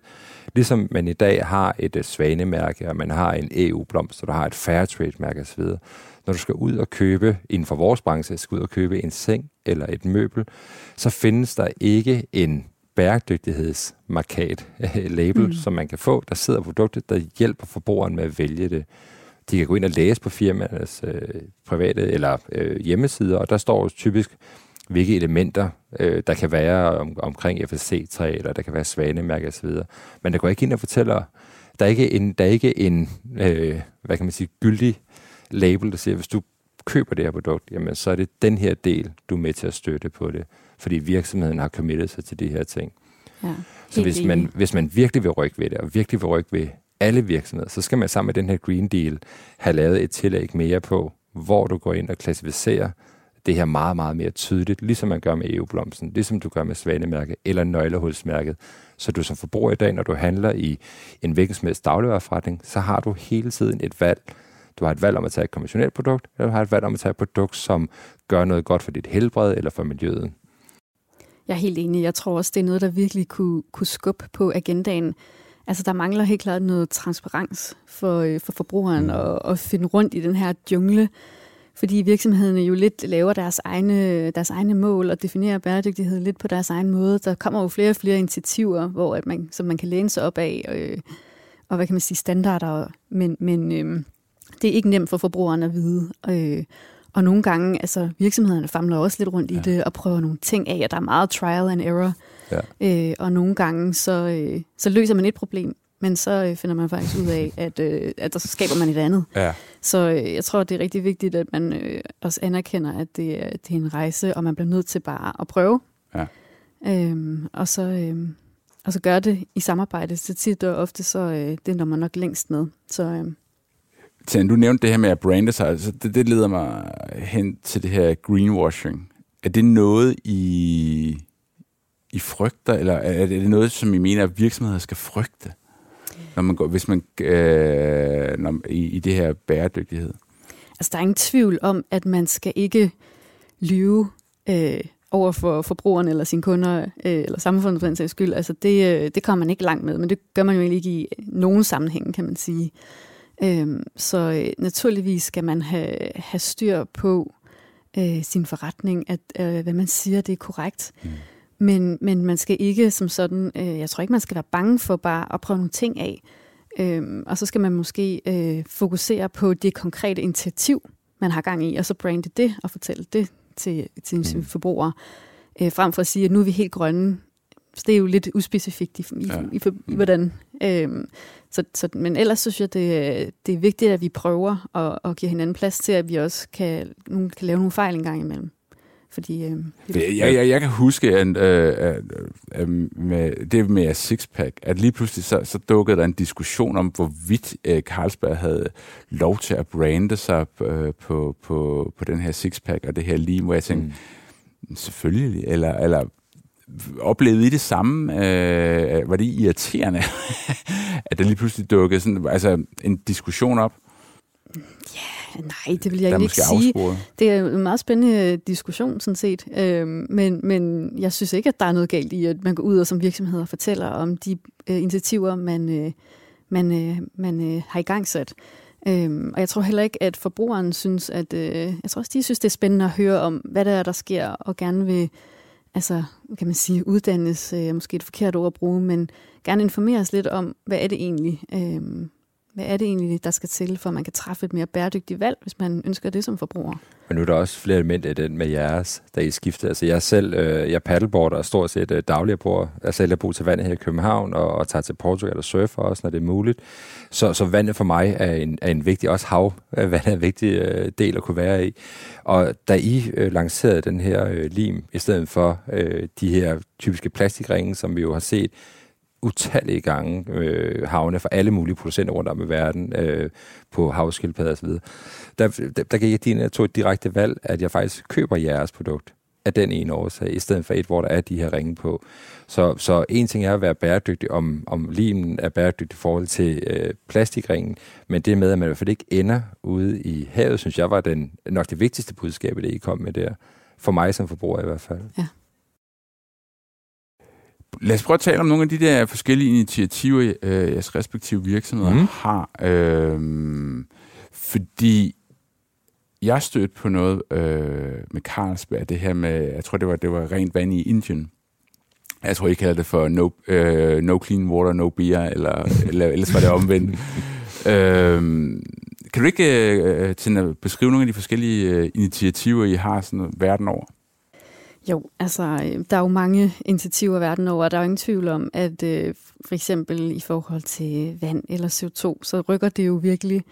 ligesom man i dag har et uh, svanemærke, og man har en EU-blomst, og du har et Fairtrade-mærke osv., når du skal ud og købe, inden for vores branche, skal ud og købe en seng eller et møbel, så findes der ikke en bæredygtighedsmarkat label, mm. som man kan få, der sidder produktet, der hjælper forbrugeren med at vælge det. De kan gå ind og læse på firmaernes øh, private eller øh, hjemmesider, og der står typisk, hvilke elementer øh, der kan være om, omkring FSC-træ, eller der kan være svanemærke osv. Men der går ikke ind og fortæller, der er ikke en, der er ikke en øh, hvad kan man sige, gyldig label, der siger, hvis du køber det her produkt, jamen så er det den her del, du er med til at støtte på det, fordi virksomheden har committet sig til de her ting. Ja, så hvis man, hvis man virkelig vil rykke ved det, og virkelig vil rykke ved alle virksomheder, så skal man sammen med den her Green Deal have lavet et tillæg mere på, hvor du går ind og klassificerer det her meget, meget mere tydeligt, ligesom man gør med EU-blomsten, ligesom du gør med Svanemærket eller nøglehulsmærket. Så du som forbruger i dag, når du handler i en hvilken som helst dagligvarerforretning, så har du hele tiden et valg. Du har et valg om at tage et konventionelt produkt, eller du har et valg om at tage et produkt, som gør noget godt for dit helbred eller for miljøet. Jeg er helt enig. Jeg tror også, det er noget, der virkelig kunne, kunne skubbe på agendaen. Altså, der mangler helt klart noget transparens for, øh, for forbrugeren mm. at, at finde rundt i den her jungle fordi virksomhederne jo lidt laver deres egne, deres egne mål og definerer bæredygtighed lidt på deres egen måde. Der kommer jo flere og flere initiativer, hvor at man, som man kan læne sig op af, øh, og hvad kan man sige, standarder, men, men øh, det er ikke nemt for forbrugeren at vide. Øh, og nogle gange, altså virksomhederne famler også lidt rundt ja. i det og prøver nogle ting af, og der er meget trial and error. Ja. Øh, og nogle gange, så, øh, så løser man et problem, men så øh, finder man faktisk ud af, at, øh, at der så skaber man et andet. Ja. Så øh, jeg tror, det er rigtig vigtigt, at man øh, også anerkender, at det, det er en rejse, og man bliver nødt til bare at prøve. Ja. Øhm, og, så, øh, og så gøre det i samarbejde. Så tit og ofte, så øh, det når man nok længst med. Så, øh, Tjern, du nævnte det her med at brande sig. Altså det, det leder mig hen til det her greenwashing. Er det noget, I, I frygter, eller er det noget, som I mener, at virksomheder skal frygte? Når man går, hvis man, øh, når, i, i det her bæredygtighed? Altså, der er ingen tvivl om, at man skal ikke lyve øh, over for forbrugerne eller sine kunder, øh, eller samfundet for den sags skyld. Altså, det, øh, det kommer man ikke langt med, men det gør man jo egentlig ikke i nogen sammenhæng, kan man sige. Øh, så øh, naturligvis skal man have, have styr på øh, sin forretning, at øh, hvad man siger, det er korrekt. Mm. Men, men man skal ikke som sådan, øh, jeg tror ikke, man skal være bange for bare at prøve nogle ting af. Øh, og så skal man måske øh, fokusere på det konkrete initiativ, man har gang i, og så brande det og fortælle det til, til sine mm. forbrugere, øh, frem for at sige, at nu er vi helt grønne. Så det er jo lidt uspecifikt i, i, ja. i, i, i hvordan. Øh, så, så, men ellers synes jeg, det, det er vigtigt, at vi prøver at, at give hinanden plads til, at vi også kan, nogen kan lave nogle fejl en gang imellem. Fordi, øh, det, jeg, jeg, jeg kan huske, at, øh, at, at med, det med sixpack, at lige pludselig så, så dukkede der en diskussion om, hvorvidt øh, Carlsberg havde lov til at brande sig øh, på, på, på den her sixpack og det her lige, hvor jeg tænkte, mm. selvfølgelig, eller, eller oplevede I det samme? Øh, var det irriterende, at der lige pludselig dukkede sådan, altså en diskussion op? Ja, nej, det vil jeg ikke sige. Afsporet. Det er en meget spændende diskussion, sådan set. Øhm, men, men jeg synes ikke, at der er noget galt i, at man går ud og som virksomheder fortæller om de øh, initiativer, man, øh, man, øh, man øh, har i gang sat. Øhm, og jeg tror heller ikke, at forbrugeren synes, at... Øh, jeg tror også, de synes, det er spændende at høre om, hvad der er, der sker, og gerne vil, altså, kan man sige, uddannes, øh, måske et forkert ord at bruge, men gerne informeres lidt om, hvad er det egentlig, øh, hvad er det egentlig, der skal til, for at man kan træffe et mere bæredygtigt valg, hvis man ønsker det som forbruger? Men nu er der også flere elementer i den med jeres, da I skiftede. Altså jeg selv, øh, jeg paddleboarder og stort set øh, dagligt bor. Altså, jeg selv bor til vandet her i København og, og tager til Portugal og surfer også, når det er muligt. Så, så vandet for mig er en, er en vigtig, også hav, vand er en vigtig øh, del at kunne være i. Og da I øh, lancerede den her øh, lim, i stedet for øh, de her typiske plastikringe, som vi jo har set, utallige gange øh, havne for alle mulige producenter rundt om i verden øh, på havskildpadder osv. Der, der, der gik jeg din, tog et direkte valg, at jeg faktisk køber jeres produkt. af den ene årsag, i stedet for et, hvor der er de her ringe på. Så, så en ting er at være bæredygtig, om, om limen er bæredygtig i forhold til øh, plastikringen, men det med, at man i hvert fald ikke ender ude i havet, synes jeg var den, nok det vigtigste budskab, det I kom med der. For mig som forbruger i hvert fald. Ja. Lad os prøve at tale om nogle af de der forskellige initiativer, øh, jeres respektive virksomheder mm. har. Øh, fordi jeg stødte på noget øh, med Carlsberg, det her med, jeg tror det var, det var rent vand i Indien. Jeg tror, I kalder det for no, øh, no clean water, no beer, eller, eller ellers var det omvendt. øh, kan du ikke øh, til beskrive nogle af de forskellige øh, initiativer, I har sådan verden over? Jo, altså, øh, der er jo mange initiativer verden over, og der er jo ingen tvivl om, at øh, for eksempel i forhold til vand eller CO2, så rykker det jo virkelig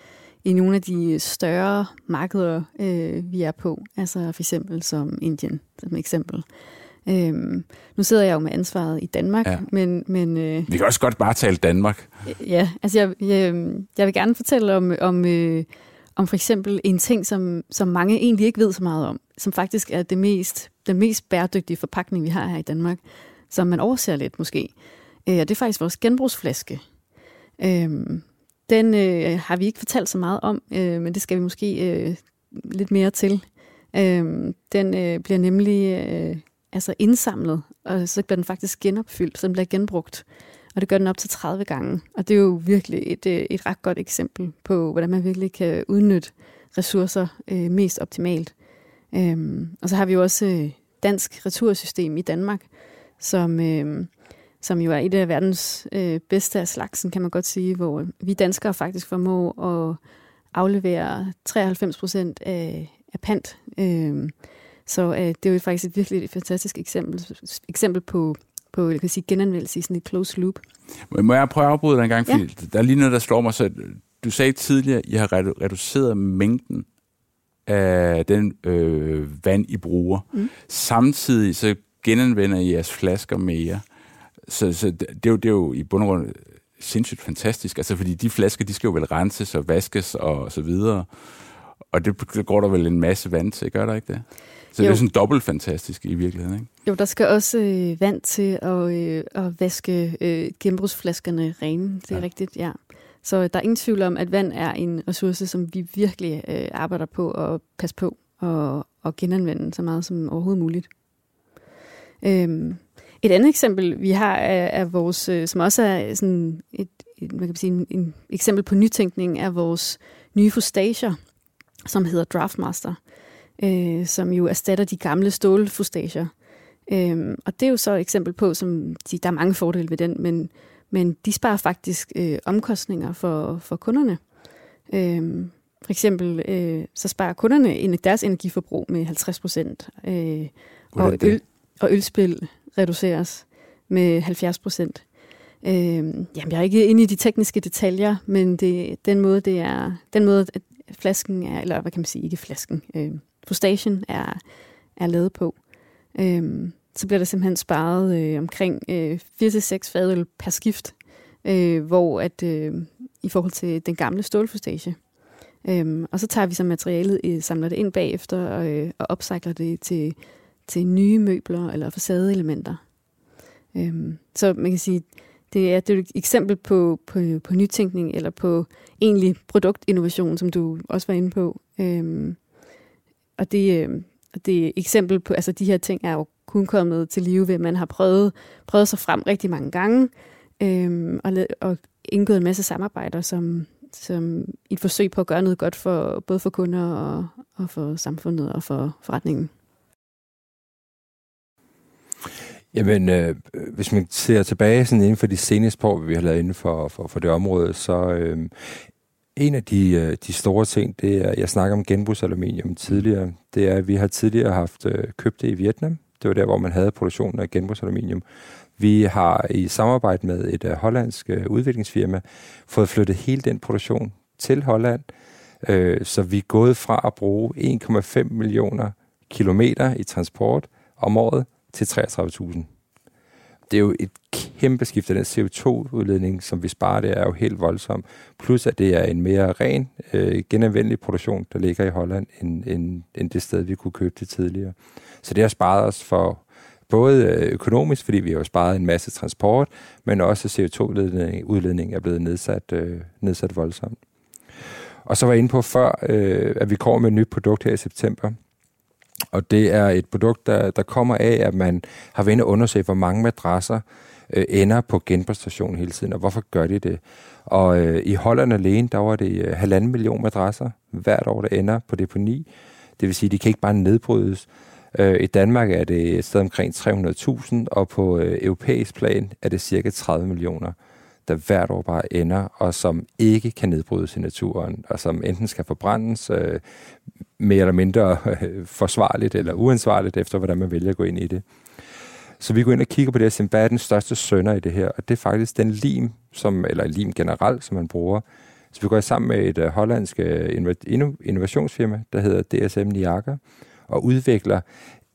i nogle af de større markeder, øh, vi er på. Altså for eksempel som Indien, som eksempel. Øhm, nu sidder jeg jo med ansvaret i Danmark, ja. men... men øh, vi kan også godt bare tale Danmark. Ja, altså jeg, jeg, jeg vil gerne fortælle om, om, øh, om for eksempel en ting, som, som mange egentlig ikke ved så meget om, som faktisk er det mest, den mest bæredygtige forpakning, vi har her i Danmark, som man overser lidt måske. Øh, og det er faktisk vores genbrugsflaske. Øh, den øh, har vi ikke fortalt så meget om, øh, men det skal vi måske øh, lidt mere til. Øh, den øh, bliver nemlig øh, altså indsamlet, og så bliver den faktisk genopfyldt, så den bliver genbrugt. Og det gør den op til 30 gange. Og det er jo virkelig et, øh, et ret godt eksempel på, hvordan man virkelig kan udnytte ressourcer øh, mest optimalt. Øhm, og så har vi jo også øh, dansk retursystem i Danmark, som, øh, som jo er et af verdens øh, bedste af slagsen, kan man godt sige, hvor vi danskere faktisk formår at aflevere 93 procent af, af pant. Øh, så øh, det er jo faktisk et virkelig et fantastisk eksempel, eksempel på, på jeg kan sige, genanvendelse i sådan et close loop. Må jeg prøve at afbryde dig en gang? Fordi ja. der er lige noget, der slår mig. Så du sagde tidligere, at I har reduceret mængden af den øh, vand, I bruger. Mm. Samtidig så genanvender I jeres flasker mere. Så, så det, det, er jo, det er jo i bund og grund sindssygt fantastisk. Altså, fordi de flasker, de skal jo vel renses og vaskes og så videre. Og det går der vel en masse vand til, gør der ikke det? Så jo. det er sådan dobbelt fantastisk i virkeligheden, ikke? Jo, der skal også øh, vand til at, øh, at vaske øh, genbrugsflaskerne rene. Det er ja. rigtigt, ja. Så der er ingen tvivl om, at vand er en ressource, som vi virkelig øh, arbejder på at passe på og, og genanvende så meget som overhovedet muligt. Øhm, et andet eksempel, vi har, er, er vores, øh, som også er sådan et, et, man kan sige, en, en eksempel på nytænkning, er vores nye fustager, som hedder Draftmaster øh, som jo erstatter de gamle stålfustager. Øhm, og det er jo så et eksempel på, som de, der er mange fordele ved den, men, men de sparer faktisk øh, omkostninger for, for kunderne. Øh, for eksempel øh, så sparer kunderne deres energiforbrug med 50 procent, øh, og, øl, og ølspil reduceres med 70 procent. Øh, jamen, jeg er ikke inde i de tekniske detaljer, men det, den måde, det er, den måde, at flasken er, eller hvad kan man sige, ikke flasken, øh, station er, er lavet på. Øhm, så bliver der simpelthen sparet øh, omkring øh, 4-6 fadøl per skift, øh, hvor at øh, i forhold til den gamle stålfustage. Øhm, og så tager vi så materialet, øh, samler det ind bagefter og, øh, og opcycler det til, til nye møbler eller facadeelementer. Øhm, så man kan sige, det er, det er et eksempel på, på, på nytænkning eller på egentlig produktinnovation, som du også var inde på. Øhm, og det, øh, det er eksempel på, altså de her ting er jo kun kommet til live ved, at man har prøvet, prøvet sig frem rigtig mange gange, øh, og, og indgået en masse samarbejder, som, som i et forsøg på at gøre noget godt for både for kunder og, og for samfundet og for forretningen. Jamen, øh, hvis man ser tilbage sådan inden for de seneste år, vi har lavet inden for, for, for det område, så øh, en af de, øh, de store ting, det er, jeg snakker om genbrugsaluminium tidligere, det er, at vi har tidligere haft øh, købt det i Vietnam. Det var der, hvor man havde produktionen af genbrugsaluminium. Vi har i samarbejde med et uh, hollandsk uh, udviklingsfirma fået flyttet hele den produktion til Holland, uh, så vi er gået fra at bruge 1,5 millioner kilometer i transport om året til 33.000. Det er jo et kæmpe skift. Den CO2-udledning, som vi sparer, det er jo helt voldsom. Plus at det er en mere ren, øh, genanvendelig produktion, der ligger i Holland, end, end, end det sted, vi kunne købe det tidligere. Så det har sparet os for både øh, økonomisk, fordi vi har sparet en masse transport, men også CO2-udledning er blevet nedsat, øh, nedsat voldsomt. Og så var jeg inde på før, øh, at vi kommer med et nyt produkt her i september. Og det er et produkt, der, der kommer af, at man har været inde og undersøge, hvor mange madrasser øh, ender på genbrugsstationen hele tiden, og hvorfor gør de det? Og øh, i Holland alene, der var det øh, halvanden million madrasser hvert år, der ender på deponi. Det vil sige, de kan ikke bare nedbrydes. Øh, I Danmark er det et sted omkring 300.000, og på øh, europæisk plan er det cirka 30 millioner der hvert år bare ender, og som ikke kan nedbrydes i naturen, og som enten skal forbrændes øh, mere eller mindre øh, forsvarligt eller uansvarligt, efter hvordan man vælger at gå ind i det. Så vi går ind og kigger på det og siger, hvad er den største sønder i det her? Og det er faktisk den lim, som, eller lim generelt, som man bruger. Så vi går sammen med et uh, hollandsk uh, innovationsfirma, der hedder DSM Niaga, og udvikler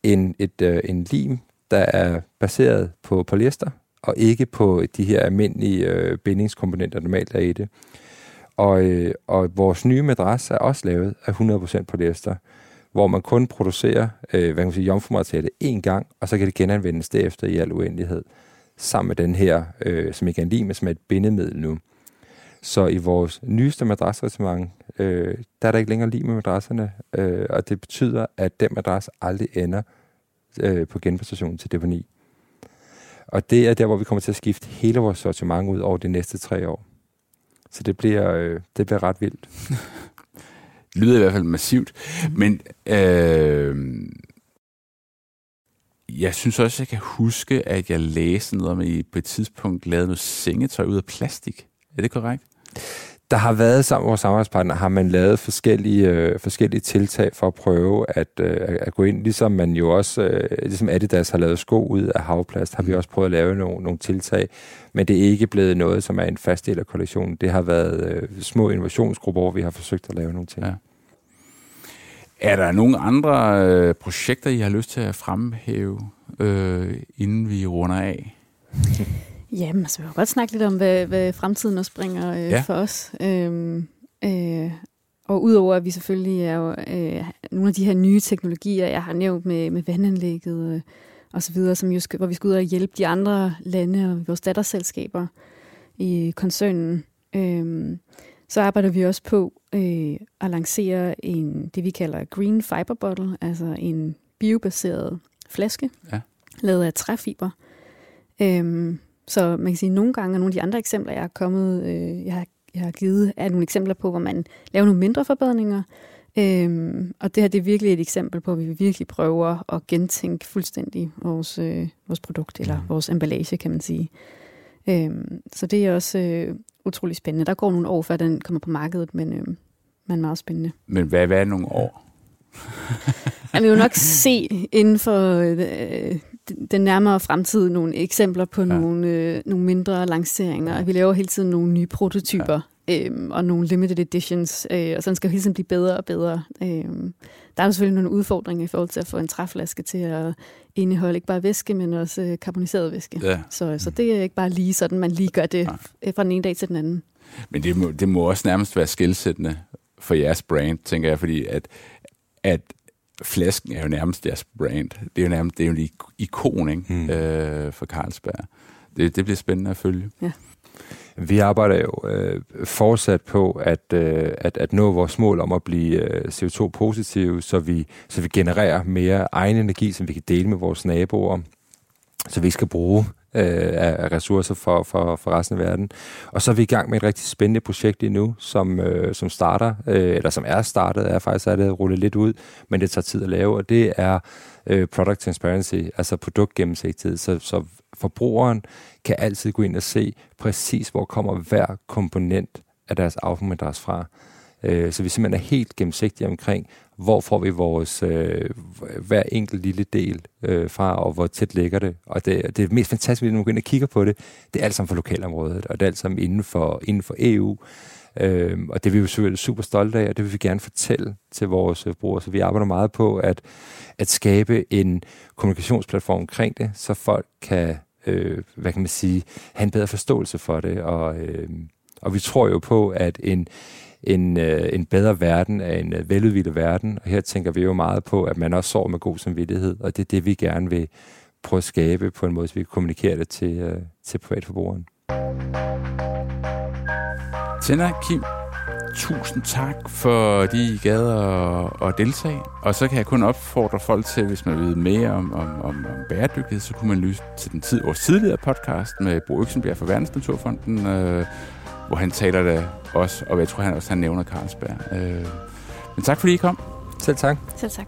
en, et, uh, en lim, der er baseret på polyester, og ikke på de her almindelige øh, bindingskomponenter, der normalt er i det. Og, øh, og vores nye madras er også lavet af 100% polyester, hvor man kun producerer øh, hvad kan man sige, jomfrumateriale én gang, og så kan det genanvendes derefter i al uendelighed, sammen med den her, øh, som ikke er en lim, men som er et bindemiddel nu. Så i vores nyeste madrassortiment, øh, der er der ikke længere lim med madrasserne, øh, og det betyder, at den madras aldrig ender øh, på genbrugsstationen til deponi. Og det er der, hvor vi kommer til at skifte hele vores sortiment ud over de næste tre år. Så det bliver, øh, det bliver ret vildt. lyder i hvert fald massivt. Men øh, jeg synes også, jeg kan huske, at jeg læste noget om, at I på et tidspunkt lavede noget sengetøj ud af plastik. Er det korrekt? Der har været sammen med vores samarbejdspartner, har man lavet forskellige, øh, forskellige tiltag for at prøve at, øh, at gå ind, ligesom man jo også, øh, ligesom Adidas har lavet sko ud af havplast, har vi mm. også prøvet at lave nogle, nogle tiltag, men det er ikke blevet noget, som er en fast del af kollektionen. Det har været øh, små innovationsgrupper, hvor vi har forsøgt at lave nogle ting. Ja. Er der nogle andre øh, projekter, I har lyst til at fremhæve, øh, inden vi runder af? Jamen, så vi kan godt snakke lidt om, hvad, hvad fremtiden også bringer øh, ja. for os. Øhm, øh, og udover at vi selvfølgelig er jo øh, nogle af de her nye teknologier, jeg har nævnt med, med vandanlægget øh, og så videre, som jo skal, hvor vi skal ud og hjælpe de andre lande og vores datterselskaber i koncernen, øh, så arbejder vi også på øh, at lancere en, det vi kalder Green Fiber Bottle, altså en biobaseret flaske, ja. lavet af træfiber. Øh, så man kan sige, at nogle gange, og nogle af de andre eksempler, jeg har kommet, øh, jeg, har, jeg har givet, er nogle eksempler på, hvor man laver nogle mindre forbedringer. Øhm, og det her det er virkelig et eksempel på, at vi virkelig prøver at gentænke fuldstændig vores, øh, vores produkt, eller mm. vores emballage, kan man sige. Øhm, så det er også øh, utrolig spændende. Der går nogle år, før den kommer på markedet, men, øh, men meget spændende. Men hvad, hvad er nogle år? Jeg vil jo nok se inden for øh, den nærmere fremtid nogle eksempler på ja. nogle, øh, nogle mindre lanceringer. Vi laver hele tiden nogle nye prototyper ja. øhm, og nogle limited editions, øh, og sådan skal hele tiden blive bedre og bedre. Øhm, der er selvfølgelig nogle udfordringer i forhold til at få en træflaske til at indeholde ikke bare væske, men også øh, karboniseret væske. Ja. Så, så det er ikke bare lige sådan, man lige gør det ja. fra den ene dag til den anden. Men det må, det må også nærmest være skilsættende for jeres brand, tænker jeg, fordi at, at flasken er jo nærmest deres brand. Det er jo nærmest det er jo en ikon ikke? Mm. Øh, for Carlsberg. Det, det bliver spændende at følge. Ja. Vi arbejder jo øh, fortsat på at, øh, at, at nå vores mål om at blive øh, CO2-positive, så vi, så vi genererer mere egen energi, som vi kan dele med vores naboer, så vi ikke skal bruge øh, af ressourcer for, for, for resten af verden. Og så er vi i gang med et rigtig spændende projekt lige nu, som, øh, som starter, øh, eller som er startet, er faktisk er det rullet lidt ud, men det tager tid at lave, og det er øh, product transparency, altså produktgennemsigtighed, så, så forbrugeren kan altid gå ind og se præcis, hvor kommer hver komponent af deres affaldsmadras fra. Øh, så vi simpelthen er helt gennemsigtige omkring, hvor får vi vores øh, hver enkelt lille del øh, fra, og hvor tæt ligger det. Og det, det er mest fantastiske, når man går ind og kigger på det, det er alt sammen for lokalområdet, og det er alt sammen inden for, inden for EU. Øh, og det er vi jo selvfølgelig super stolte af, og det vil vi gerne fortælle til vores øh, brugere. Så vi arbejder meget på at, at skabe en kommunikationsplatform omkring det, så folk kan øh, hvad kan man sige, have en bedre forståelse for det. Og, øh, og vi tror jo på, at en, en, øh, en bedre verden af en øh, veludviklet verden. Og her tænker vi jo meget på, at man også sover med god samvittighed, og det er det, vi gerne vil prøve at skabe på en måde, så vi kan kommunikere det til, øh, til privatforbrugeren. Tænder Kim, tusind tak, fordi I gad at, at deltage. Og så kan jeg kun opfordre folk til, hvis man vil mere om, om, om, om bæredygtighed, så kunne man lytte til den tid, vores tidligere podcast med Bo Øksenbjerg fra Verdensnaturfonden, øh, hvor han taler det også, og jeg tror han også han nævner Carlsberg. Øh, men tak fordi I kom. Selv tak. Selv tak.